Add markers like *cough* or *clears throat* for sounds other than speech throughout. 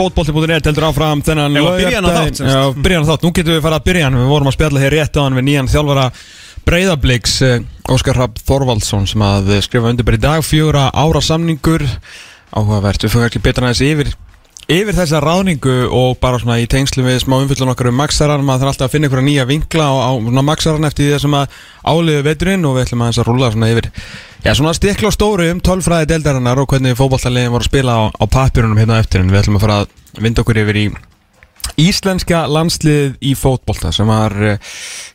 Fótbolti.net heldur áfram þennan Ef að byrja hann á þátt. Já, byrja hann á þátt, nú getum við fara að byrja hann. Við vorum að spjalla hér rétt á hann við nýjan þjálfara Breiðabliks Óskar Rapp Þorvaldsson sem að eh, skrifa undir bara í dag. Fjögura ára samningur. Áhugavert, við fyrir ekki betra aðeins yfir yfir þessa ráðningu og bara svona í tengslu við smá umfyllun okkar um Maxaran maður þarf alltaf að finna einhverja nýja vinkla á, á Maxaran eftir því sem að áliðu veturinn og við ætlum aðeins að rúla svona yfir já svona stikla og stóru um tölfræði deildarinnar og hvernig fótballtaliðin voru að spila á, á papirunum hérna á eftir en við ætlum að fara að vinda okkur yfir í Íslenska landslið í fótbolta sem var, eh,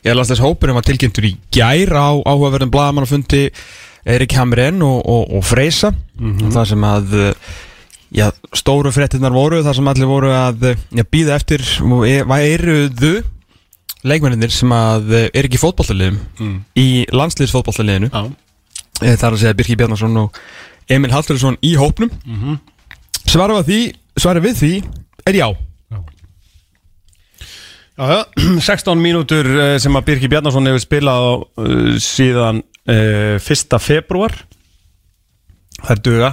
ég held að þess hópurinn var tilkynntur í gær á áhugaverðin bladamannafundi Erik Hamren og, og, og Freysa Mhm. það sem að eh, já, stóru fréttinnar voru þar sem allir voru að eh, býða eftir og e- væruðu leikmenninir sem að eh, er ekki í fótbollaliðum Mm. í landsliðsfótbollaliðinu Já. Eh, það er að segja Birki Bjarnason og Emil Halldórsson í hópnum. Við því, svarað við því er já. Já, já, 16 *clears throat* mínútur sem að Birki Bjarnason hefur spilað á síðan uh, 1. februar Það er duga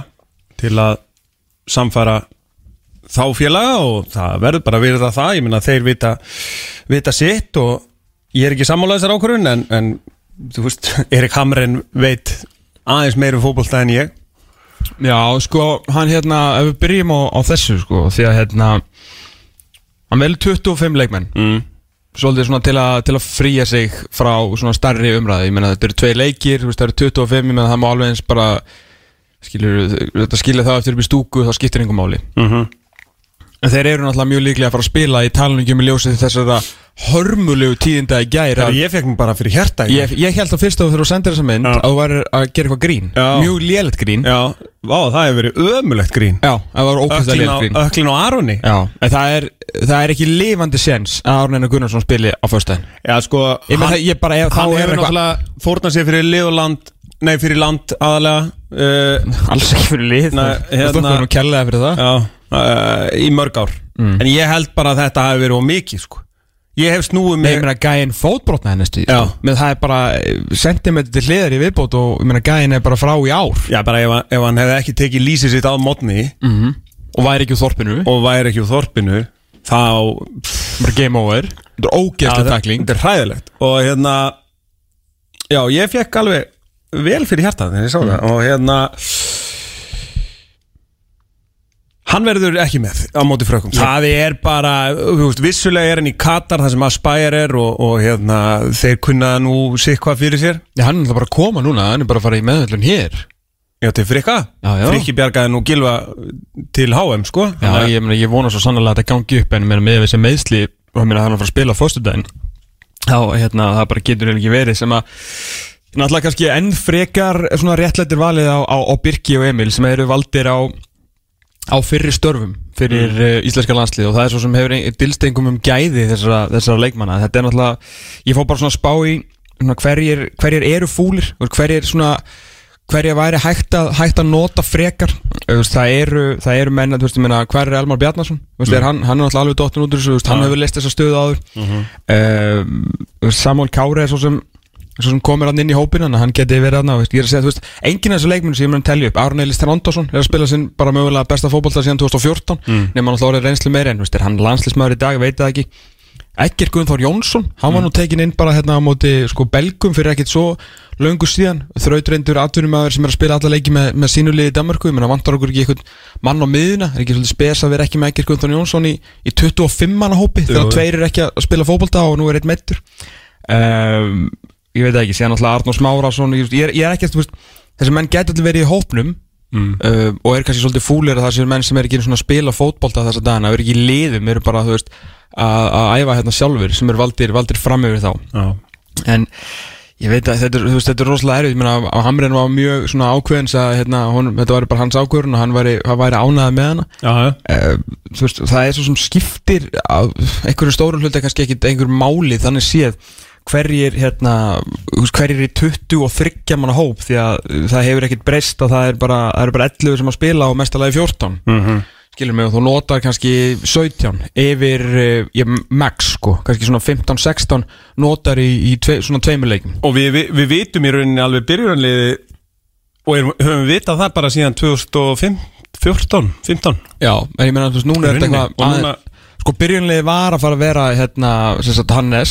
til að samfara þá félaga og það verður bara að verða það, ég meina þeir vita, vita sitt og ég er ekki sammála þessar ákvörðun en, en þú veist, *laughs* Erik Hamren veit aðeins meir um fótbolta en ég. Já, sko, hann hérna, ef við byrjum á, á þessu, sko, því að hérna, hann vel 25 leikmenn, mm. svolítið svona til að, til að fría sig frá svona starri umræði, ég meina þetta eru tvei leikir, þú veist, það eru 25, ég meina það má alveg eins bara, skilur, skilja það eftir upp í stúku, þá skiptir einhver máli. Mm -hmm. En þeir eru náttúrulega mjög líklega að fara að spila í talningum í ljósið þessara hörmulegu tíðinda í gær að Ég fekk mér bara fyrir hjerta í Ég, ég held að fyrst að þú þurfum að senda þessa mynd Já. að þú væri að gera eitthvað grín. Já. Mjög lélegt grín. Já, Já, vá, það hefur verið ömulegt grín. Það var ókvæmst að á, lélegt grín. öklin á Aroni. Já, en það er, það er ekki lifandi séns að Árn Einar Gunnarsson spili á föstudaginn. Já, sko, Ég meina, ég bara, hann hefur náttúrulega fórnað sér fyrir og land Nei, fyrir land aðalega uh, Alls ekki fyrir lið Nei, Það hérna- fyrir það. Já, uh, í mörg ár. Mm. En ég held bara að þetta hafi verið of mikið, sko. Ég hef snúið Nei, mig ég meina, gæinn fótbrotna henni stu Já. Með það er bara sentimentur til hliðar í viðbót og ég meina, gæinn er bara frá í ár. Já, bara ef, ef hann hefði ekki tekið lýsið sitt á mótni mm Og væri ekki úr þorpinu. Og væri ekki úr þorpinu Þá Bara game over. Þetta er ógeðslega takling Þetta er hræðilegt. Og hérna Já, ég fekk alveg vel fyrir hjartað þegar ég sá Mm. það Og hérna Hann verður ekki með á móti frökkum. Það er bara, veist, vissulega er hann í Katar þar sem Aspire er og, og hérna, þeir kunna nú sikvað fyrir sér. Já, hann er náttúrulega bara að koma núna Hann er bara að fara í meðhöllun hér. Já, til Frikka. Frikki bjargaði nú gilva til HM, sko. Já, ég, meina, ég vona svo sannlega að þetta gangi upp En með þessi meðsli hann er að fara að spila fóstudaginn Já, hérna, það bara getur ekki verið Sem að Náttúrulega kannski enn frekar Svona réttlættir valið á, á, á Birki og Emil Sem eru valdir á á fyrri störfum fyrir mm. íslenska landslið og það er svo sem hefur dylstengum um gæði þessara, þessara leikmanna. Þetta er náttúrulega, ég fór bara svona að spá í svona, hverjir, hverjir eru fúlir hverjir svona hverjir væri hægt að, hægt að nota frekar. Það eru, það eru menn ég meina, hver er Elmar Þú veist, er hann, hann er alveg dottin út úr þessu, hann hefur list þessa stöðu áður. Mm Samuel Kári er svo sem svo sem komir hann inn í hópin hann geti verið hann ég er að segja, þú veist, enginn af þessu leikmunum sem ég mun að telja upp Aron Eilis Trondosson er að spila sinn bara mögulega besta fótbolta síðan 2014 mm. nema hann alltaf orðið reynslu meira en veist, er hann landslismæður í dag, veit það ekki. Egger Guðnþór Jónsson, hann var nú tekin inn bara hérna á móti sko belgum fyrir ekkit svo löngu síðan, þrautreindur atvinnumæður sem er að spila alla leiki með, með sínuliði í Danmarku, ég meina vantar okkur ekki einhvern mann á miðuna, er ekki svolítið spes að vera ekki með Egger Guðnþór Jónsson í, í 25 manna hópi þegar tveir eru ekki að spila fótbolta og nú er eitt meittur um, ég veit ekki, síðan alltaf Arnór Smárasson ég, ég er, ég er ekki, veist, þessi menn gæti allir verið í hópnum Mm. uh, og er kannski svolítið fúlir að það séu menn sem er ekki að spila fótbolta þessa dagana, er ekki í liðum, eru bara, veist að að æfa hérna sjálfur sem er valdir, valdir fram yfir þá Já, en ég veit að þetta er, veist, þetta er rosalega erfið, ég meina að Hamren var mjög svona ákveðins að hérna, hon, þetta var bara hans ákveðun og hann væri, hann væri ánæði með hana já. uh, veist, það er svo sem skiptir einhverju stórum hluti kannski ekki einhver máli þannig séð hverjir hérna, hverjir í 20 og 30 manna hóp því að uh, það hefur ekkit breyst og það er bara, það er bara 11 sem að spila og mestalagi 14 Mm skilur mig og þú notar kannski 17 yfir uh, ég, max sko, kannski svona 15-16 notar í, í tve, svona tveimuleikum Og við, við, við vitum í rauninni alveg byrjunarliði og erum, höfum vitað það bara síðan 2015 14, 15 Já, en ég meina, þú veist, núna er þetta eitthvað Sko, byrjunlega var að fara að vera hérna, sem sagt, Hannes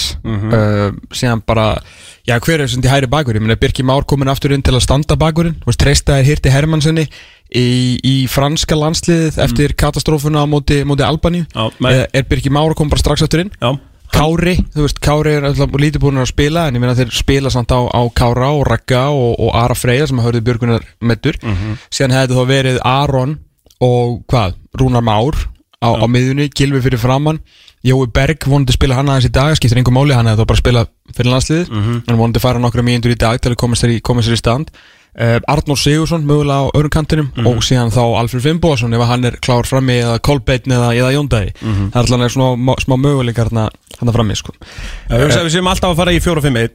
uh, síðan bara, já, hver er sem til hæri bakur, ég meina, Birki Már komin aftur inn til að standa bakurinn, þú veist, treystaðir Hirti Hermannssoni í, í franska landsliðið eftir katastrófuna á móti, móti Albaníu, men- er, Birki Már kom bara strax aftur inn, Já, Kári, þú veist, Kári er alltaf lítið búin að spila en ég meina þeir spila samt á, á Kára og Ragga og, og Ara Freyja sem hörðu Björgunar meittur síðan hefði þá verið Aron og hvað, Rúnar Már á, á miðjunni, Gilvi fyrir framann Jói Berg vonandi spila hann aðeins í dag skiptir einhver máli, hann hefði þá bara spila fyrir landsliðið en vonandi fara nokkra mínútur í dag til að koma sér í, koma sér í stand. Uh, Arnór Sigursson mögulega á öðrum kantinum og síðan þá Alfred Fimboðsson ef hann er klár frammi eða Kolbeinn eða, eða Jóndæði það er alltaf svona smá möguleikar hann að frammi sko. Já, við séum alltaf að fara í 4-5-1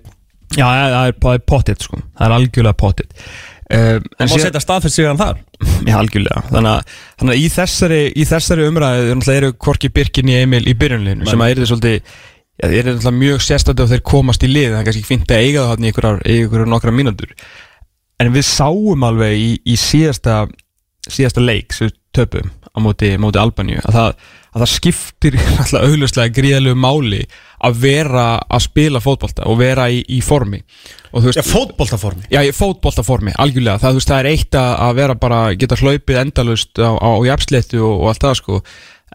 Já, það er, það er pottit sko. það er algjörlega pottit uh, Það má setja staðfest sigan þar. Já, algjörlega. Þannig þannig að í þessari, í þessari umræðu er eru Korki Birkin í Emil í byrjunleginu sem að er svolítið er mjög sérstætti og þeir komast í lið það er kannski fínt að eiga það í í einhverjar nokkra mínútur. En við sáum alveg í, í síðasta síðasta leik sem við töpum á móti, móti Albaníu að það, að það skiptir *laughs* alltaf auglustlega gríðalegu máli að vera að spila fótbolta og vera í, í formi. Veist, Já, fótboltaformi. Já, fótboltaformi, algjörlega. Það, veist, það er eitt að, vera bara geta hlaupið endalust á, á jafnsléttu og, og allt það sko.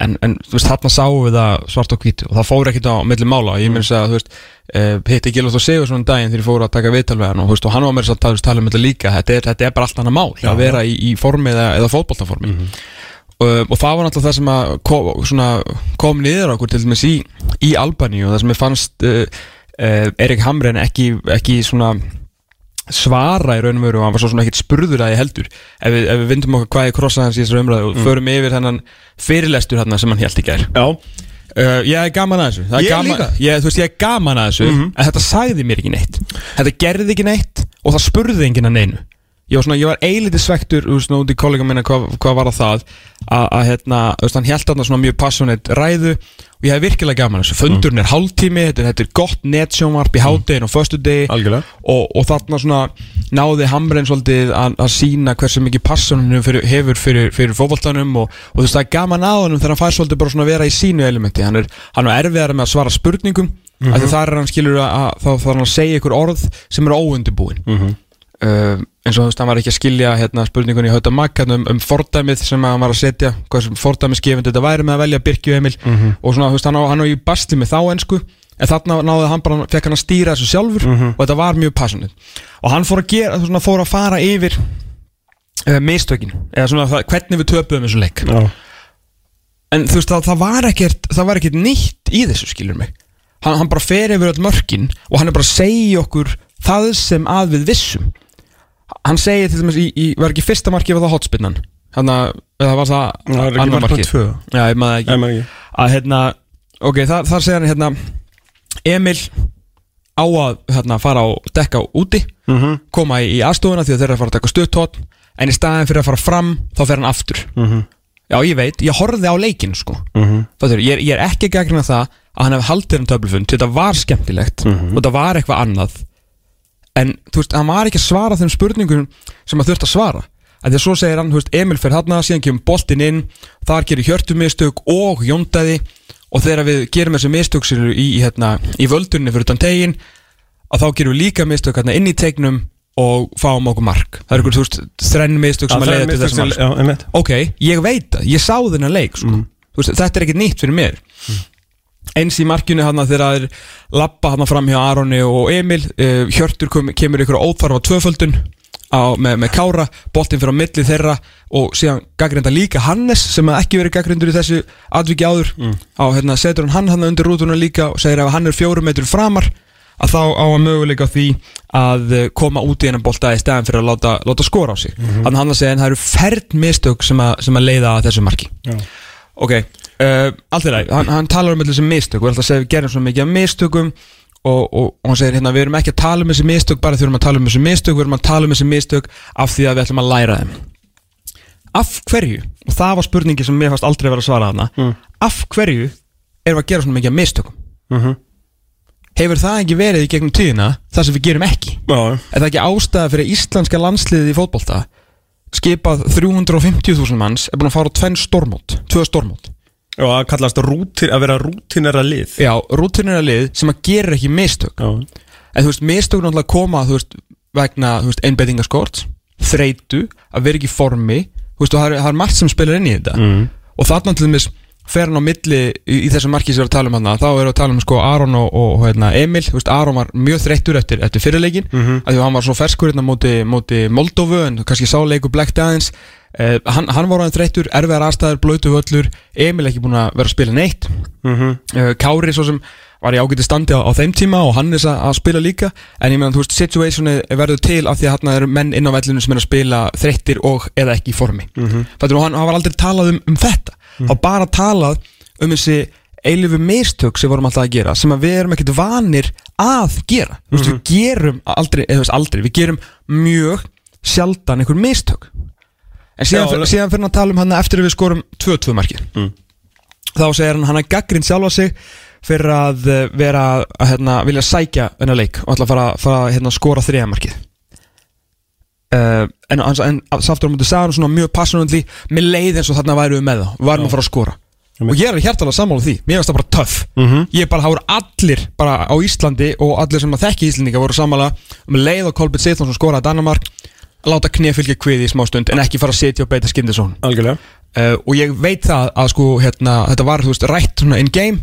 En, en veist, þarna sáum við það svart og hvítu. Og það fór ekkert á milli mála. Ég minnst að, þú veist, hitti Gilvart og Sigur svona daginn þegar ég fór að taka viðtal við hann og, veist, og hann var með þess að tala, um þetta líka. Þetta er, þetta er bara allt annað mál, Já, að vera í, í formi eða, eða fótboltaformi. Uh, og það var náttúrulega það sem kom, svona, kom niður okkur til dæmis í, í Albaníu og það sem ég fannst uh, uh, Erik Hamren ekki, ekki svona svara í raun og veru og hann var svo sem ekkert spurður að ég heldur. Ef við, ef við vindum okkur hvað ég krossa hans í þessar umræðu og förum yfir þennan fyrirlestur hann sem hann held gær. Já, uh, ég er gaman að þessu. Er Ég gaman, ég, veist, ég er gaman að þessu en þetta sagði mér ekki neitt. Þetta gerði ekki neitt og það spurði enginn að neinu ég var, var eilítið svektur út í kollega minna hvað, hvað var að það að, að hérna, hann held þarna svona mjög passionate ræðu og ég hef virkilega gaman þessu. Fundurinn er hálftími, þetta, er- þetta er gott netsjónvarp í hádegin og föstudegi algjörlega. og, og þarna svona náði Hamren svolítið að, að sína hversu mikið passion hann hefur, fyrir, fyrir fótboltanum og, og þú veist það er gaman hann þegar hann fær svolítið bara svona að vera í sínu elementi. Hann er, hann er erfiðar með að svara spurningum mm -hmm. þar er hann skilur að, að þá þarf hann að segja ykkur orð sem eru óundibúin mm -hmm. uh, eins og þú veist hann var ekki að skilja hérna, spurningunni í Hauta Magg hérna, um, fordæmið sem hann var að setja hvað sem fordæmisgefindi þetta væri með að velja Birkju Emil. Og svona þú veist hann á, hann á í bastli með þá ensku en þarna náði hann bara, fekk hann að stýra þessu sjálfur og þetta var mjög passionate. Og hann fór að gera, svona, fór að fara yfir uh, mistökin eða svona það, hvernig við töpuðum þessu leik. Já, en þú veist það, það var ekkert það var ekkert nýtt í þessu skilur mig. Hann, hann bara fer yfir öll mörkin og hann er bara að segja okkur það sem að við vissum hann segir til dæmis í, í var ekki fyrsta markið var það hotspinnan hann að, eða var það það er ekki annað markið markið? tvö Já, ég maður ekki Nei, maður ekki að hérna, ok, þar, þar segir hann hérna Emil á að hérna, fara og dekka úti Mhm. koma í, í aðstofuna því að þeir eru að fara að dekka stuttótt en í staðin fyrir að fara fram þá fer hann aftur Mhm. já ég veit, ég horfði á leikinn sko Mhm. Fattur, ég, er, ég er ekki að gagnina það að hann hef haldið um töflufund þetta var skemmtilegt og þetta var eitthvað annað en þú veist, hann var ekki að svara þeim spurningum sem hann þurft að svara. Að því að svo segir hann, þú veist, Emil fer þarna síðan kemur boltinn inn, þar gerir hjörtumistök og jóndaði. Og þegar við gerum þessi mistök eru í, hérna, í völdunni fyrir utan tegin að þá gerum við líka mistök hérna, inn í tegnum og fáum okkur mark. Það er ykkur, þú veist, þrenn mistök sem að leiða til þessum mark ok, ég veit það, ég sá þennan leik sko. Þú veist, þetta er ekkert nýtt fyrir mér eins í markjunni hann þegar það er lappa hann fram hjá Aroni og Emil. Uh, Hjörtur kom, kemur ykkur óþarfa tvöföldun á, með, með Kára. Boltinn fyrir á milli þeirra og síðan gaggreinda líka Hannes sem að ekki verið gaggrindur í þessu atviki áður. Á hérna setur hann hann undir rútuna líka og segir ef hann er fjórum metrum framar að þá á að möguleika því að eh, koma út í hennan bolta í stæðan fyrir að láta, láta skora á sig. Þannig að hann að segja en það eru færd mistök sem að, sem að leiða að þessu marki. Já. Ok, uh, allt í lagi. Hann, hann talar um þessi mistök. Og er alltaf að segja við gerum svo mikið af mistökum og, og, og hann segir hérna við erum ekki að tala um þessi mistök bara því við erum að tala um þessi mistök. Við erum að tala um þessi mistök af því að við ætlum að læra þeim. Af hverju og það var spurningi sem mér fannst aldrei vera að svara þarna Mm. af hverju erum við að gera svona mikið mistökum? Mhm. hefur það ekki verið í gegnum tíðina það sem við gerum ekki? Já, er það ekki ástæða fyrir íslenska landsliðið í fótbolta skipað 350.000 manns er búin að fara tvenn stormót tvö stormót. Og að kallast rútin, að vera rútinera lið. Já, rútinir að lið sem að gera ekki mistök. Já, En þú veist, mistök náttúrulega koma þú veist, vegna, þú veist, einbeitingaskorts þreytu, að vera ekki formi. Þú veist, og það er, það er margt sem spilar inn í þetta. Mm. og þarna til dæmis fer hann á milli í, í þessu marki sem við erum að tala um hann þá erum við að tala um sko Aron og, og hérna, Emil veist, Aron var mjög þreyttur eftir, eftir fyrirleikin mm -hmm. að því að hann var svo ferskur hérna móti, móti Moldófu en kannski sáleiku Black Dance eh, hann, hann var hann þreyttur, erfiðar aðstæður blötu völlur, Emil ekki búin að vera að spila neitt Mhm. uh, Kári svo sem var í ágæti standi á, á þeim tíma og Hannes að, að spila líka. En ég meina þú veist situationi verður til af því að hann eru menn inn á vellinu sem er að spila þreyttir og eða ekki í formi. Mm -hmm. Fattur, og hann, hann var aldrei talað um, um þetta. Mm -hmm. bara talað um þessi eilifu mistök sem vorum alltaf að gera sem að við erum ekkert vanir að gera. Mm veist, við gerum aldrei, eða þú veist aldrei við gerum mjög sjaldan einhver mistök. En síðan, Já, Já, síðan fyrir hann að tala um hann eftir að við skorum 2-2 markið. Þá segir hann hann að gaggrinn sjálfa sig fyrir að eh, vera að hérna, vilja sækja þennan leik og ætla að fara, fara hérna, að skora þriðamarkið uh, en, en, en saftur á mútið sagði hann svona mjög passionately með leið eins og þarna væru við með við varum að fara að skora. Og ég er hjartalega sammála því, mér finnst það bara töff. Mhm. ég er bara, það voru allir bara á Íslandi og allir sem að þekki Íslandinga voru sammála um leið og Kolbjörn Seithlonsson skoraði Danmark láta knefylgja kviði í smá stund en ekki fara að sitja og beita skindisón uh, og ég veit það að sko hérna, þetta var þú veist rætt in game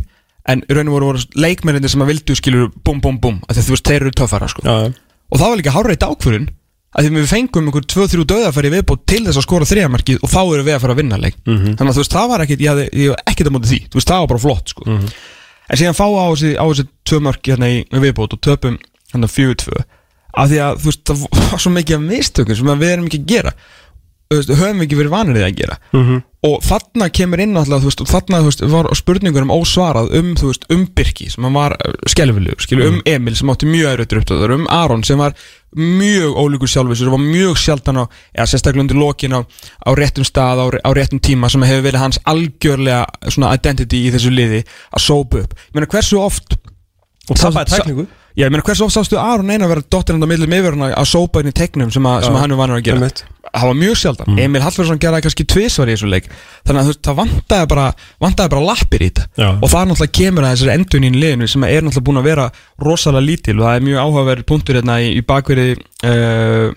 en raun og voru, leikmenninni sem að vildu skilur bum bum bum að þú veist þeir eru töffara sko. Já, já og það var líka hárreitt ákvörun að því við fengum einhver 2-3 döðafæri viðbútt til þess að skora þriðamarkið og þá eru við að fara að vinna leik Mhm. þannig að þú veist það var ekkit, ég hafði, ég hafði ekkit að móti því þú veist það var bara flott sko. Mhm. en síðan fá á þessi, á þessi tvö mörk hérna í viðbútt og töpum hérna 4-2 af því að þú veist það var svo mikið af mistökum sem að við erum ekki að gera höfum við ekki verið vanir í að gera. Mhm. og þarna kemur inn alltaf, veist, og þarna veist, var spurningur um ósvarað um, veist, um Birki sem hann var skelvilegur, skilju, um Emil sem átti mjög erfitt upptöður, um Aron sem var mjög ólíkur sjálfur sem var mjög sjaldan á, eða sérstaklega undir lokin á, á réttum stað, á, á réttum tíma sem hefur verið hans algjörlega identity í þessu liði að sópa upp. Ég meina hversu oft Og tapaði tækningu Já, ég meina hversu oft sástu Aron eina vera dottirinn á millum yfirna að sópa inn í tegnum sem, að, sem að hann er vanur að gera var mjög sjaldan, Emil Hallfjörnsson geraði kannski tvisvar í þessu leik. Þannig að þú það vantaði bara, vantaði bara lappir í þetta. Já. og það náttúrulega kemur að þessari endun í liðinu sem er náttúrulega búin að vera rosalega lítil og það er mjög áhugaverð punktur hérna í, í bakverði uh,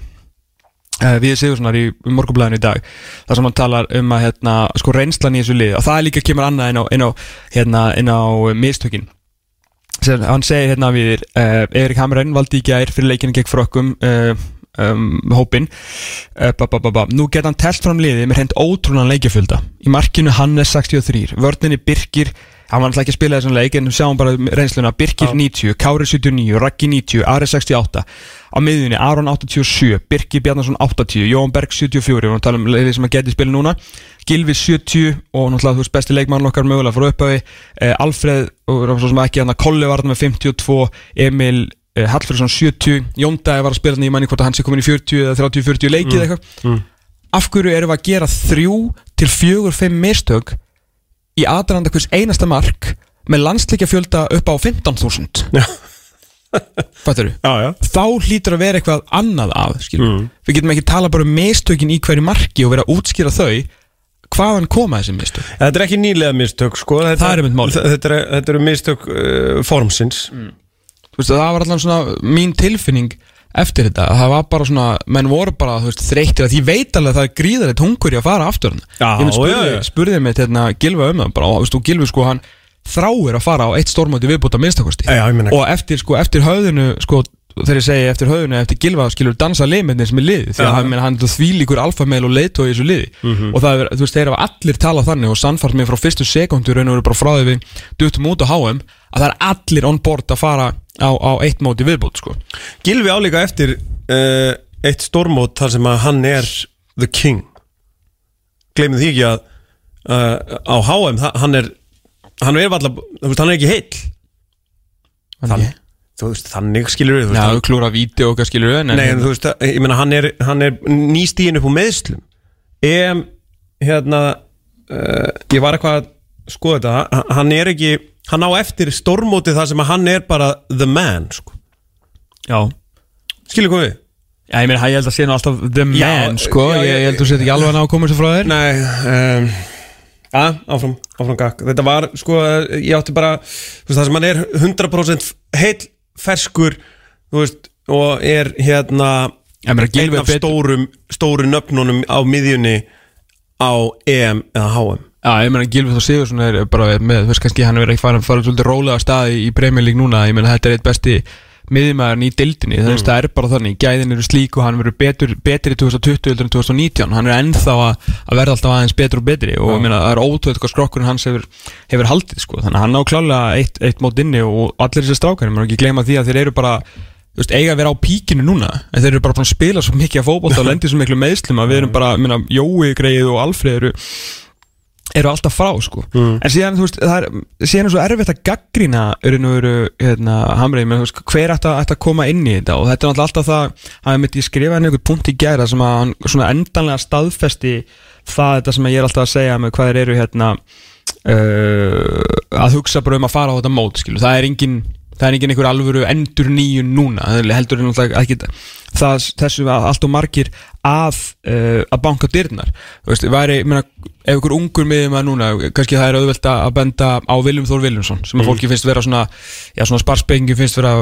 uh, við Sigurssonar í, morgunblæðinu í dag. Þar sem hann talar um að hérna, sko reynslan í þessu lið. Og það er líka kemur annað inn á, inn á, hérna, inn á mistökin. Sem hann segir hérna við uh, Erik Hamren valdi í gær fyrir leikinu gegn frökkum um, hópin uh, ba, ba, ba, ba. nú geta hann telt fram liðið með hreint ótrúnan leikjafjölda. Í markinu Hannes 63 vörninni Birkir hann var alltaf ekki að spila þessum leik en sjáum bara reynsluna. Birkir 90, Kári 79, Raggi 90 Ari 68 á miðjunni Aron 87, Birkir Bjarnason 80 Jón Berg 74, við tala um liðið sem að geti spila núna. Gilvi 70 og náttúrulega þú veist besti leikmann okkar mögulega frá upphafi. Eh, Alfreð og svo sem ekki hann að Kolli var þarna með 52 Emil eh, Hallfriðsson 70 Jón Dæði var að spila í manni hvort að hann sé komin í 40 eða 30-40 leikið eða eitthvað. af hverju erum við að gera þrjú til fjögur, fimm mistök í aðranda hvers einasta mark með landsleikja fjölda upp á 15.000 Já. Fattur já Þá hlýtur að vera eitthvað annað að. Mm. Við getum ekki tala bara um mistökin í hverju marki og vera að útskýra þau. Hvaðan koma þessi mistök? Þetta er ekki nýlega mistök sko. Þetta, er. Þetta, er, þetta eru mistök uh, formsins Þú veist, það var allan svona mín tilfinning eftir þetta, það var bara svona menn voru bara, veist, þreyttir að ég veit alveg að það er gríðarlegt hungur í að fara aftur hann Já, ég spurði, spurði mig hérna Gilva um það bara, og, veist, og Gilvi sko hann þráir að fara á eitt stórmóti viðbúta minnstakosti og eftir sko, eftir höfðinu sko, þegar ég segi eftir höfðinu, eftir Gilva skilur dansa liðmennir sem er liði, því að hann, hann er þvílíkur alfameil og leiðtói í þessu liði. Mhm. og það er, þú veist, þeir hafa allir talað þannig og sannfært mig frá fyrstu sekundu raun og veru bara frá á að það er allir on board að fara á, á eitt móti viðbútt sko. Gilvi álíka eftir uh, eitt stórmót þar sem að hann er the king. Gleimum því ekki að uh, á HM, hann er hann er veist, hann er ekki heill. Þannig, þú veist, þannig skilur við Já, klúra víti og hvað skilur við Nei, en þú veist, ég meina, hann er, hann er nýstíðin upp úr meðslum EM, hérna uh, ég var eitthvað að skoða þetta, hann er ekki hann á eftir stórmóti þar sem að hann er bara the man, sko. Já, skilur komið við? Já, ég meina, ég held að sé nú alltaf the Já, man, sko. já, Ég, ég held að þú sett ekki alveg að ná að koma sér frá þér. Nei, um, að, áfram, áfram gakk. Þetta var, sko, ég átti bara þú veist, það sem hann er 100% heil ferskur þú veist, og er hérna Ég meina, Gylfi einn er af betur- stórum, stóru nöfnunum á miðjunni á EM eða HM Já, ég meina, Gylfi Þór Sigursson er bara með, þú veist, kannski hann er verið að fara, svolítið rólega staði í League núna. Ég meina, þetta er eitt besti miðjumæðurinn í deildinni. Mm. það er bara þannig, gæðin eru slík og hann verður betur, betur í 2020 heldur en 2019 hann er ennþá að, að verða alltaf aðeins betur og betri og ég meina, það er ótrúið hvað skrokkurinn hans hefur, hefur haldið sko. þannig að hann á klálega eitt, eitt mót inni og allir þessi strákar, ég maður ekki gleyma því að þeir eru bara veist, eiga að vera á píkinu núna. En þeir eru bara búin að spila svo mikið að fótbolta og *laughs* lendi svo miklu meðslum að við erum bara, ég meina, Jói Greið og Alfred eru eru alltaf frá sko. En síðan þú veist það er síðan er svo erfitt að veru hérna hamrið menn þú veist hver ætti að, að koma inn í þetta. Og þetta er alltaf það að ég myndi skrifa henni einhvern punkt í gæra sem að hann svona endanlega staðfesti það þetta sem ég er alltaf að segja með hvað þeir eru hérna uh, að hugsa bara um að fara á þetta mót skilu það er engin það er engin einhver alvöru endur nýjun núna heldur er náttúrulega ekki það, þessu að allt og margir að uh, að banka dyrnar. Veist, væri, ég meina, ef ykkur ungur miðjum að núna, kannski það er auðvelt að benda á Viljum Þór Viljumsson, sem að fólki finnst vera svona, já svona sparspengi finnst vera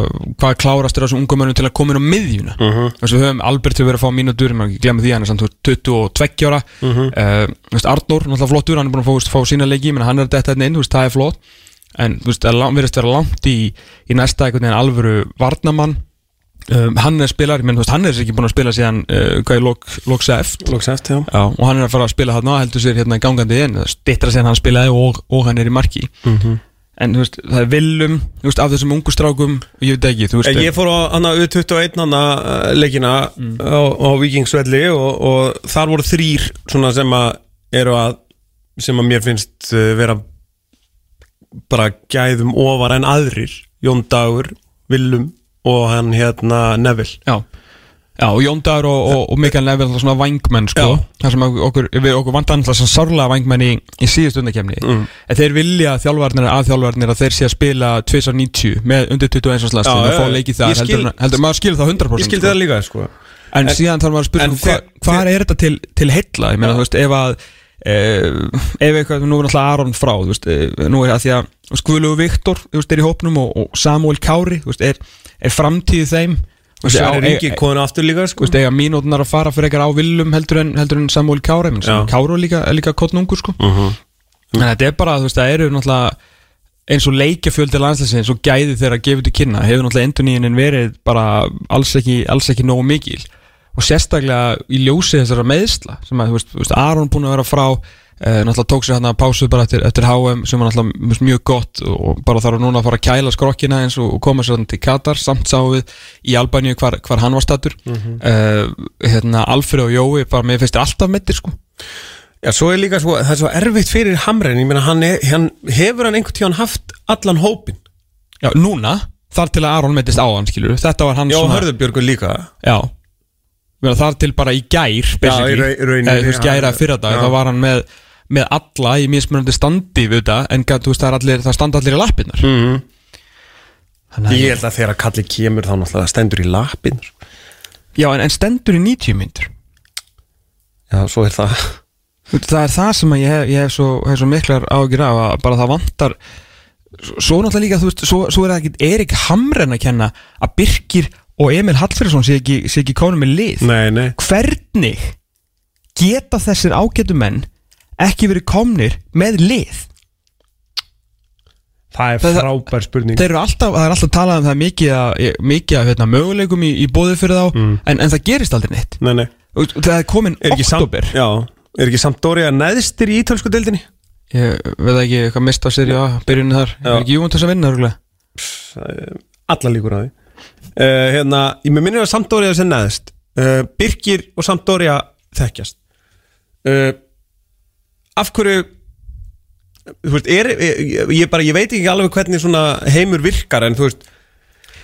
hvað klárast er á þessum ungum mönnum til að koma inn á miðjuna, þú veist, við höfum Albert til að fá mínútur, maður ekki glemma því hann er samt 22 ára, uh, þú veist, Arnór náttúrulega flottur, hann er búin að fá, fá sína leiki, menn hann er þetta inn, þú veist, það er flott. En þú veist, það verðist vera langt í, í næsta einhvern veginn alvöru varnamann um, hann er spilar, menn þú veist, hann er ekki búin að spila síðan, uh, hvað lok, lok seft Lóks eftir, já. Já, og hann er að fara að spila hann og heldur sér hérna gangandi inn, stittra sér hann spilaði og, og hann er í marki. En þú veist, það er villum, veist, af þessum ungu strákum, ég veit ekki, veist Ég fór á hana U21 hana uh, leikina á, á Vikingsvelli og, og þar voru þrýr svona sem að eru að sem að mér finnst uh, vera bara gæðum ofar en aðrir. Jón Dagur, Willum og hann hérna Neville Já, já og Jón Dagur og, og, og Mikael Neville alltaf svona vangmenn sko, þar sem okkur, við okkur vantar alltaf svona sárlega vangmenn í, í síðust undakefni Mm. en þeir vilja þjálfarnir að þjálfarnir að þeir sé að spila 2.90 með undir 21 árs lastin Já, og fá leikið þar skil- heldur, heldur maður skilur það 100% Ég skildi sko. það líka sko En, En- síðan þarf maður að spyrja þe- hvað er þetta til, til heilla? Ég meina, Já. þú veist, ef að e, ef eitthvað, nú er náttúrulega Aron frá þú veist, e, nú er það því að veist, Guðlegu Viktor, þú veist, er í hópnum og, og Samuel Kári, þú veist, er, er framtíð þeim Þú veist, Sverri á- Ringi e- konu aftur líka sko veist, eiga mínútunar að fara fyrir eitthvað á Willum heldur en, heldur en Samuel. Kári er líka, er líka kottnungur, sko Mhm. En þetta er bara, þú veist, það eru náttúrulega eins og leikjafjöldi landslæsins og gæði þeirra að gefa þetta kynna hefur náttúrulega enduníinin verið bara alls ekki, alls ekki nógu mikil og sérstaklega í ljósi þessara meðsla sem að, þú veist, Aron búin að vera frá náttúrulega tók sér hann að pásu bara eftir, eftir HM sem var náttúrulega mjög- gott og bara þarf núna að fara að kæla skrokkina eins og, koma sér hann til Katar. Samt sáum við í Albaníu hvar, hvar hann var stattur mm hérna Alfred og Jói bara finnst þér alltaf meittir sko. Já, svo er líka svo, það er svo erfitt fyrir Hamren Ég meina, hann, er, hann hefur hann einhvern tíðan haft allan hópin Já, núna, þar til að Aron meitist á hann skilur þetta var hann Já, svona Hörðubjörgur líka. Já. Þar til bara í gær basically. Eða, Þú veist gæra fyrir dag þá var hann með, með alla í mismunandi standi við þetta en gat, þú veist, það, er allir, það standa allir í lappirnar. Mm. Þannig að Ég held að þegar Kalli kemur þá náttúrulega stendur í lapin Já, en, en stendur í 90 myndur Já, svo er það. Það er það sem að ég hef, ég hef, svo, hef svo miklar ágjur af að bara það vantar Svo náttúrulega líka, þú veist, svo, svo er það ekki Erik Hamren að kenna að Birkir og Emil Hallfriðsson sé ekki, sé ekki konum með lið. Nei, nei. Hvernig geta þessir ágætu menn ekki verið komnir með lið? Það er frábær spurning. þeir eru alltaf, það er alltaf talað um það mikið að, mikið að hérna, möguleikum í, í bóði fyrir þá Mm. en, en það gerist aldrei neitt. Nei, nei. Það er komin Er ekki samt oktober Já. Er ekki að neðstir í ítölsku deildinni? ég veit ekki hvað mista sér í byrjunni þar. Já. er ekki Júventus að vinna? Alla líkur á því. Uh, Hérna, ég með minnir að samt Dóri að sem neðst. Uh, Birkir og að þekkjast. Uh, Af hverju Þú veist, er, ég, ég, bara, ég veit ekki alveg hvernig heimur virkar en þú veist.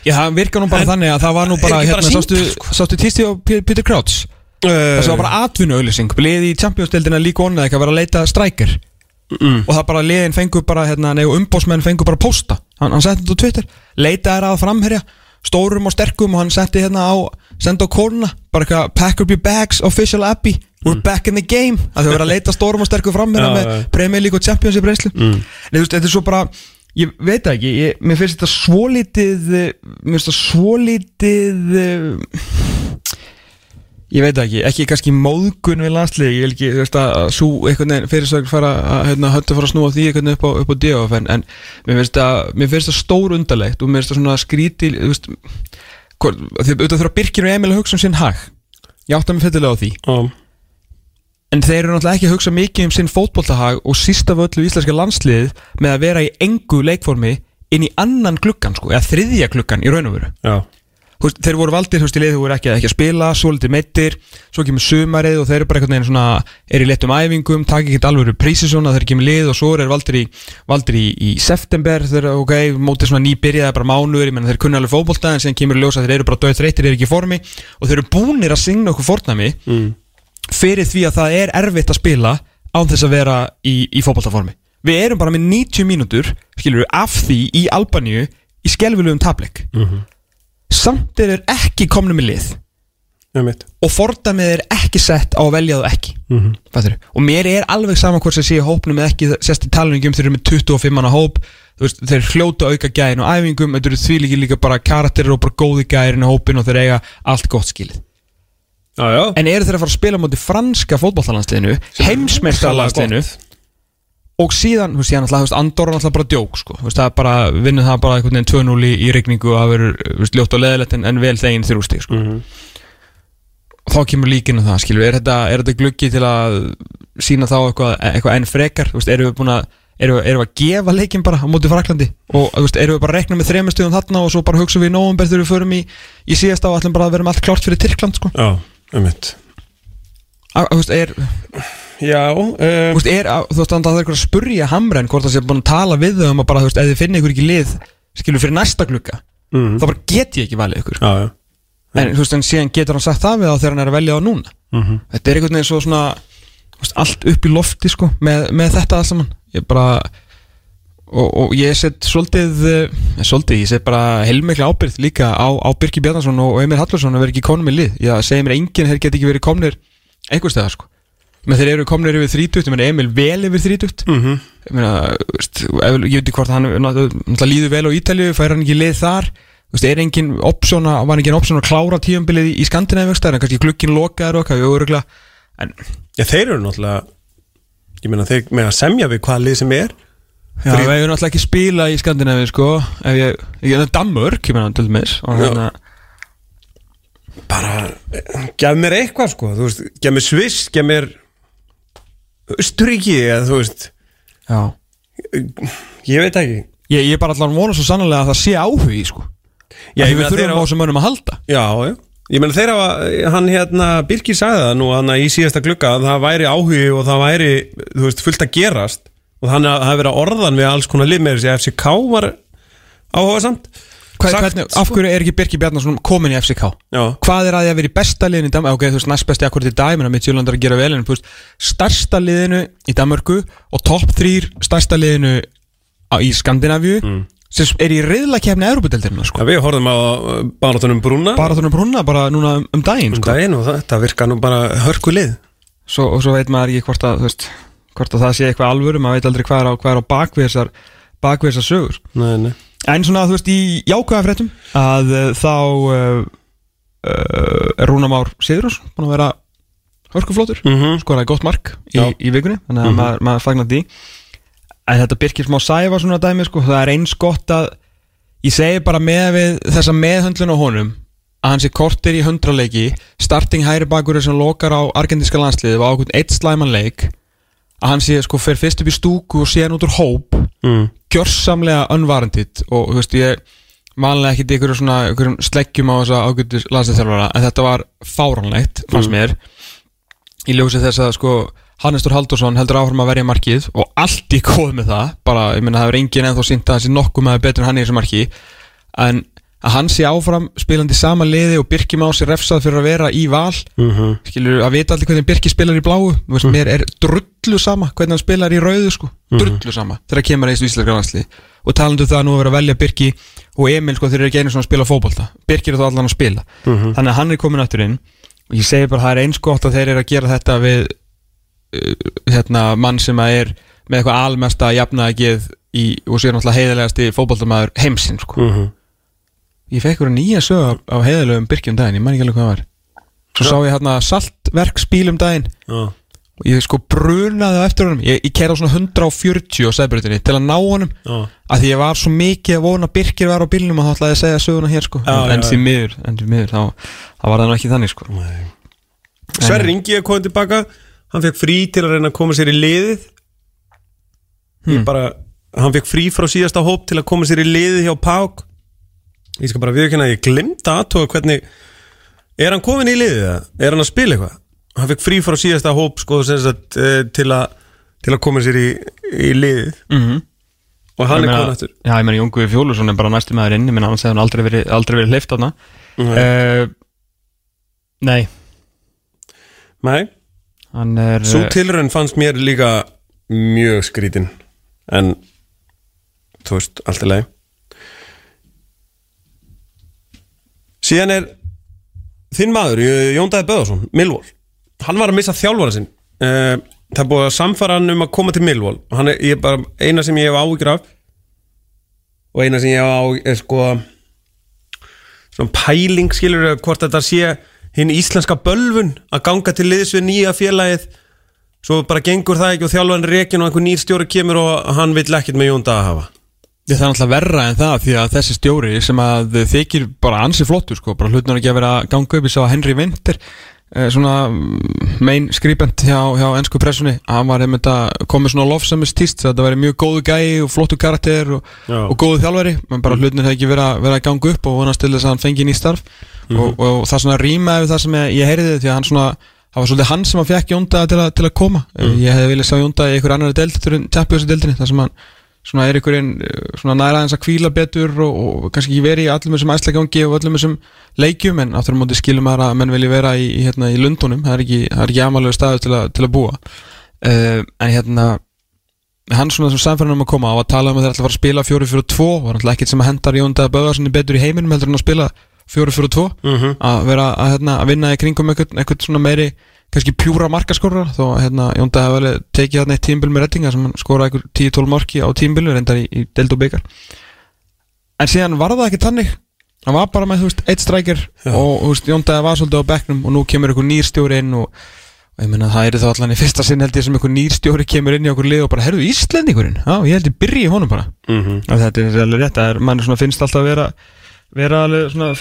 Já, það virkar nú bara En- þannig að það var nú bara, bara hérna, sástu, sko? sástu tísti á P- Peter Crouch? Uh, það var bara atvinnu auðlýsing liði í Champions-deildina líka onnað ekki að vera að leita striker mm, og það bara liðin fengur bara hérna, nei, umbósmenn fengur bara posta hann, hann setti þetta á Twitter leita er að framherja stórum og sterkum og hann setti hérna á senda á kóruna, bara eitthvað pack up your bags, official Abbey we're back in the game, að þau verið að leita stórum og sterkum fram hérna með já. Premier League og Championship reynslu. Mm. en þú veist, þetta er svo bara ég veit ekki, ég, mér finnst þetta svolítið mér finnst þetta svolítið eh, ég veit ekki, ekki kannski móðgun við landslið, ég vil ekki, þú veist að svo einhvern veginn fyrirsögn fara að hérna, höndu fara að snúa því einhvern veginn upp á, upp á DF en, en mér finnst það stór undarlegt og mér finnst það svona skríti þú veist, hvort, því auðvitað þurfa Birkir og Emil að hugsa um sinn hag. Ég átta mig fyllilega á því. Já, En þeir eru náttúrulega ekki að hugsa mikið um sinn fótboltahag og sísta af öllu íslenska landslið með að vera í engu leikformi inn í annan gluggan sko, eða þriðja gluggan í raun og veru. já, veist, Þeir voru valdir þú veist, í leið, þú voru ekki, ekki að spila, svo litið meittir, svo kemur sumarið og þeir eru bara einhvern veginn svona, er í letum æfingum, taka ekki alveg prísisona, þeir kemur lið og svo þeir valdir í, valdir í, í september, þeir ok, mótið svona nýbyrjaði bara mánuður, ég menn þeir kunna alveg fótbolta en síðan kemur í ljós að þeir eru bara döð þreytir, þeir eru ekki í formi og þeir eru búnir að signa okkur fornami mm. Fyrir því að það er erfitt að spila án þess að vera í, í fótballtaformi við erum bara með 90 mínútur skilur við af því í Albaníu í skelvilegum tablik Mhm. samt er þeir ekki komnu með lið. Ég mitt og fordamið er ekki sett á að velja það ekki. Mm -hmm. Og mér er alveg sama hvort sem sé hópnum eða ekki, sérst í talningum þeir eru með 25 manna hóp. Þú veist, þeir hljóta auka gæðin og æfingum þetta eru því líka, bara karakterir og bara góði gæðin í hópin og þeir eiga allt gott skilið Já, já. En eru þeir að fara að spila mútið franska fótballtalandsliðinu, heimsmeistarlandsliðinu og síðan, þú veist, ég þú veist, Andorra náttúrulega bara djók, sko, þú veist, það er bara, vinnur það bara einhvern veginn 2-0 í, í rigningu og það verður, ljótt og leðilegt en, en vel þegin þrjústig, sko. Mhm. Og þá kemur líkinu það, skilur, er þetta, þetta gluggi til að sína þá eitthvað, eitthvað enn frekar, þú veist, erum við búin að, erum við, að gefa leikin bara á móti Fraklandi og, þú veist, erum við bara að rekna með þrejum stöðum þarna og svo bara hugsa við í nóvumber þegar við förum í, í síðasta og ætlum bara að vera með allt klárt fyrir Tyrkland, sko. Já, mitt Að- Þú veist, er, Já, Þú um, veist, er, þú veist, þannig að það er eitthvað að spurja Hamren hvort það sé búin að tala við þau um að bara, þú veist, ef þið finnir ykkur ekki lið skilur fyrir næsta glugga, mm, þá bara get ég ekki valið ykkur. Já, já. En þú veist, en síðan getur hann sagt það við þá þegar hann er að velja á núna. Mm þetta er einhvern veginn svo svona veist, allt upp í lofti, sko, með, með þetta allt saman, ég bara og, og ég set svolítið eh, svolítið, ég set bara heilmikla ábyrgð líka á, á Birki Bjarnason og, Emil Hallarsson að vera ekki konum í lið, ég segi mér enginn þeir get ekki verið komnir einhverstæðar, sko. Með þeir eru komnir yfir 30, ég meina Emil vel yfir 30 -hmm. ég meina, veist, ég veit ekki hvort hann líður vel á Ítalju, fær hann ekki lið þar. Veist, er engin option að, var engin option að klára tíumbilið í, Skandinavíu en kannski glukkin lokaður öruglega en, Já, þeir eru náttúrulega Ég meina, þeir með að semja við hvað lið sem er já, við hefur náttúrulega ekki spila í Skandinavíu, sko. Ef ég, ég er Danmörk, ég meina, til dæmis og hérna, Bara, gef mér eitthvað, sko. Þú veist, gef mér Sviss, gef mér Östuríki, eða þú veist. Já. Ég veit ekki. Ég, ég er bara allan vona svo sannlega að það sé áhugi, sko. Já, Já, ég við meina, þeir þurfum á hafa- þessum mönnum að halda. Já, já. Ég meina þeir hafa, hann hérna, Birgir sagði það nú hann í síðasta glugga að það væri áhugi og það væri, þú veist, fullt að gerast og þannig að það hefði verið orðan við alls konar lið með þessi FCK var áhuga samt Af hverju er ekki Birki Bjarnason komin í FCK? Já, Hvað er að því að vera í besta liðinu í Danmark ok, þú veist, næst besti akkurat í að Midtjylland er að gera vel en þú veist, stærsta liðinu í Danmarku og topp þrýr stærsta liðinu í Skandinavíu sem er í riðlakefni Európa-deltirina sko. Já, við horfðum á bánatunum Brúna bara þannig brúna, bara núna um, um daginn um sko. daginn og þetta virka nú bara hörku lið svo, og svo veit maður ekki hvort að, veist, hvort að það sé eitthvað alvöru maður veit aldrei hvað er á, hvað er á bakvið þessar sögur Nei, nei En svona, þú veist, í jákvæða fréttum að uh, þá uh, uh, er Rúna Már Sigurðars búin að vera hörkuflótur mm -hmm. skoraði gott mark í, í vikunni þannig að Mhm. maður, maður fagnar því en þetta byrkir smá sæfa svona dæmi sko, það er eins gott að ég segi bara með við þessa meðhöndlun á honum að hann sé kortir í hundraleiki starting hæri bakur sem lokar á argentinska landsliði og á okkur eitt slæman leik að hann sé sko fer fyrst upp í stúku og sé hann út úr hóp mm. gjörsamlega unvarendit og þú veist ég vanlega ekkert ykkur svona ykkur sleggjum á þessa ágættu landsliðþjálfara en þetta var fáranlegt fannst Mm. mér í ljósi þess að sko Hannestur Haldursson heldur áfram að verja markið og allt í góð með það bara, ég meina það er engin ennþá sínt að það sé nokkuð með betur en hann í þessu marki en að hann sé áfram spilandi í sama liði og Birki má sér refsað fyrir að vera í val. Mhm. skilur að vita allir hvernig Birki spilar í bláu. Veist, mér er drullu sama hvernig hann spilar í rauðu sko. Drullu sama þegar kemur eins íslenska landsli og talandu um það að nú að vera að velja Birki og Emil sko þeir eru ekki einu svona að spila fótbolta. Birki er þá allan að spila. Þannig að hann er komin aftur inn. Og ég segi bara það er eins gott að þeir eru að gera þetta við uh, hérna, mann sem að er með eitthvað almesta jafnaðagið í, og sér náttúrulega heiðalegasti fótboltamæður heimsinn sko. Ég fekk eitthvað nýja sög af, af heiðalegum Birki um daginn, ég man ekki alveg hvað var. Svo sá ég hérna saltverksbíl um daginn. Já. og ég sko brunaði á eftir honum. Ég, ég keira á svona 140 á sæðbrytinni til að ná honum. Já. að því ég var svo mikið að vona að Birkir var á bílnum og þá ætlaði ég að segja söguna hér sko. Já, en, já, því miður, en því miður þá, þá var það nú ekki þannig sko. Sverri Ingi er komið tilbaka. Hann fekk frí til að reyna að koma sér í liðið. Ég bara Hann fekk frí frá síðasta hóp til að koma sér í liðið hjá Pák Ég skal bara viðkynna að ég glimta aðtóa hvernig Er hann komin í liðið eða? Er hann að spila eitthvað? Hann fekk frí frá síðasta hóp sko sagt eh, til að til að koma sér í, í liðið mm -hmm. og hann er komin aftur Já, ég meina Jóngu Fjólusson er bara næstu maður inn ég meina annars hefði hann aldrei verið, aldrei verið hleyft þarna Nei. uh, Nei, Nei, hann er svo eh, tilraun fannst mér líka mjög skrítin en þú veist, allt er leið síðan er þinn maður, Jón Dæði Böðarsson Milvól, hann var að missa þjálfara sinn. Uh, það er búið að samfara hann um að koma til Milvól hann er, er bara eina sem ég hef áhyggjur af og eina sem ég hef áhyggjur er sko svona pæling skilur hvort þetta sé hinn íslenska bölvun að ganga til liðs við nýja félagið. Svo bara gengur það ekki og þjálfan rekin og einhver nýr stjóri kemur og hann vill ekkert með Jón Daða hafa Ég það er náttúrulega verra en það því að þessi stjóri sem að þykir bara ansi flottur sko, bara hlutnar ekki að vera ganga upp í sá Henry Winter eh, svona mm, main skribent hjá, hjá ennsku pressunni, hann var einmitt að komið svona lofsamist týst, þetta væri mjög góðu gæi og flottu karakter og, og góðu þjálfari, menn bara hlutnar hefði ekki verið að, ganga upp og vonast til þess að hann fengi ný starf. Og, og það svona rýmaði við það sem ég, ég heyriði því að hann svona Það var svolítið hann sem að fekk Jónda til, að- til að koma. Ég hefði viljað sjá Jónda í einhver annar Þetta er Champions deildinni þar sem hann svona er einhverjum svona næra aðeins að kvíla betur og, og kannski ekki verið í allum þessum æslagangi og öllum þessum leikjum en áttur á móti skilum maður að menn vilji vera í, í, hérna, í Lundunum, það er ekki, það er ekki amalega staður til, til að búa. Uh, en hérna hann svona sem samfæðan um að koma á að tala um að þeir ætla að fara að spila 4-4-2 var náttúrulega ekkert sem að hendar Jónda að böða svona betur í heiminum heldur en að spila 4-4-2 Mhm. að vera að, hérna, að vinna í kringum eitthvað, eitthvað svona meiri kannski pjúra markaskorra þó að hérna, Jónda hefði vel tekið þarna eitt tímbil með rettinga sem hann skoraði eitthvað 10-12 marki á tímbilu reyndar í, í deild og byggar en síðan var það ekki tannig hann var bara með þú veist, eitt strækir og Jónda var svolítið á bekknum og nú kemur eitthvað nýr stjóri inn og, og ég meina það er þá allan í fyrsta sinn held ég sem eitthvað nýr stjóri kemur inn í okkur lið og bara herðu Íslendingurinn, já ég held ég byrji í honum bara. Mhm. og þetta er alveg rétt, er, mann finnst alltaf að vera vera alveg svona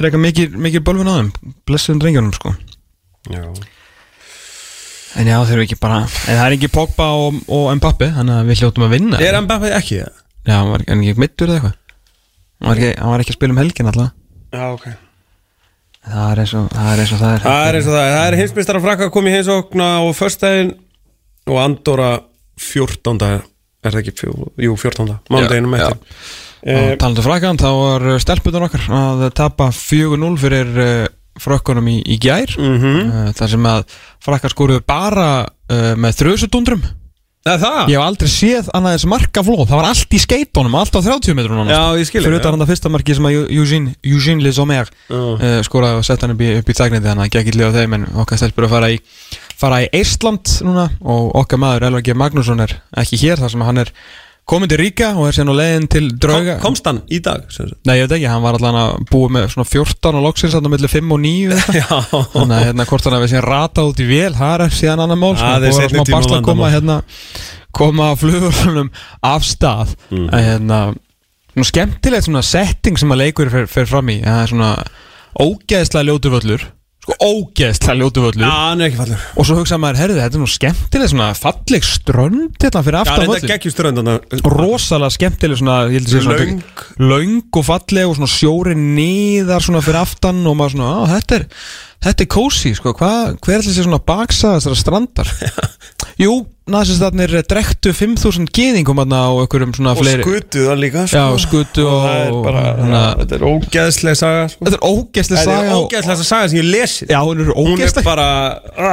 En já, þeir eru ekki bara En það er ekki Pogba og, og Mbappe Þannig að við hljóttum að vinna Er Mbappé ekki það? Já, hann var en ekki mittur eða eitthvað hann var, ekki, hann var ekki að spila um helgin alltaf Já, ok Það er eins og það er, eins og það er. Það er eins og það er, það er heimsmeistar að frakka komið í heimsókna á föstudaginn og Andorra 14. er það ekki, fjó, jú 14. mánudeginum Já, eftir Og eh, Talandi um frakkan, þá var stelpunar okkar að tapa 4-0 fyrir uh, frökkunum í, í gær mhm. uh, þar sem að frakkar skoruðu bara uh, með það? Ég hef aldrei séð annað þess marka flóð Það var allt í skeitunum, allt á 30 metrunum Já, ég skil Fyrir utan hann það fyrsta marki sem að Eugene, Eugene Les Omer Já. uh, skoraði og sett hann upp í, í þagnindi þannig að gekk illa á þeim en okkar stelpur að fara í fara í Eistland núna og okkar maður Elvar G. Magnússon er ekki hér þar sem hann er komin til Ríka og er síðan á leiðin til drauga Kom, Komst hann í dag? Nei, ég veit ekki, hann var allan að búa með svona 14 og loksins þarna millir 5 og 9 eða eitthvað. Já Þannig að hérna hvort hann hefði síðan ratað út í vél Það er síðan annar mál. Það er Búið tíma basla að koma hérna koma flugurlunum af stað Mhm. að hérna svona skemmtilegt svona setting sem að leikur fer, fer fram í það er svona ógeðslega ljótuvöllur sko ógeðslega ljótuvöllur Já, hann er ekki fallur og svo hugsa maður, herðu, þetta er nú skemmtilegt svona falleg strönd hérna fyrir Já, aftan þetta völlur geggjusturöndana rosalega skemmtileg svona, ég held að sé svona Löng. löng og falleg og svona sjóri niðar svona fyrir aftan og maður svona, á, þetta er þetta er kósi, sko, hvað, hver er þessi svona baksa þessara strandar? *laughs* Jú, nazistarnir drektu 5.000 gyðingum þarna á einhverjum svona Og fleiri skutu það líka Já, skutu og, það er bara, hana, þetta er ógeðsleg saga sko. Þetta er ógeðslega Þetta saga er og- ógeðsleg saga sem ég lesið. Já, hún er Hún er ógeðslega bara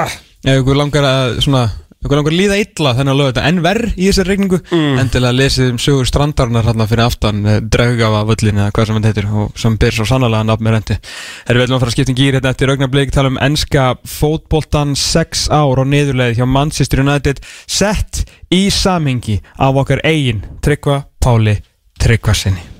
ah, Ef ykkur langar að svona langar að líða illa þennan lög þetta en verð í þessari regningu Mm. endilega lesið um sögur strandarinnar hérna fyrir aftan draugafa völlin eða hvað sem þetta heitir og sem ber svo sannlega nafn með rendi Erum við ætlum að fara að skipta um gýr hérna eftir augnablik tala um enska fótboltan 6 ár og niðurleið hjá Manchester United sett í samingi af okkar eigin Tryggva Páli Tryggvasinni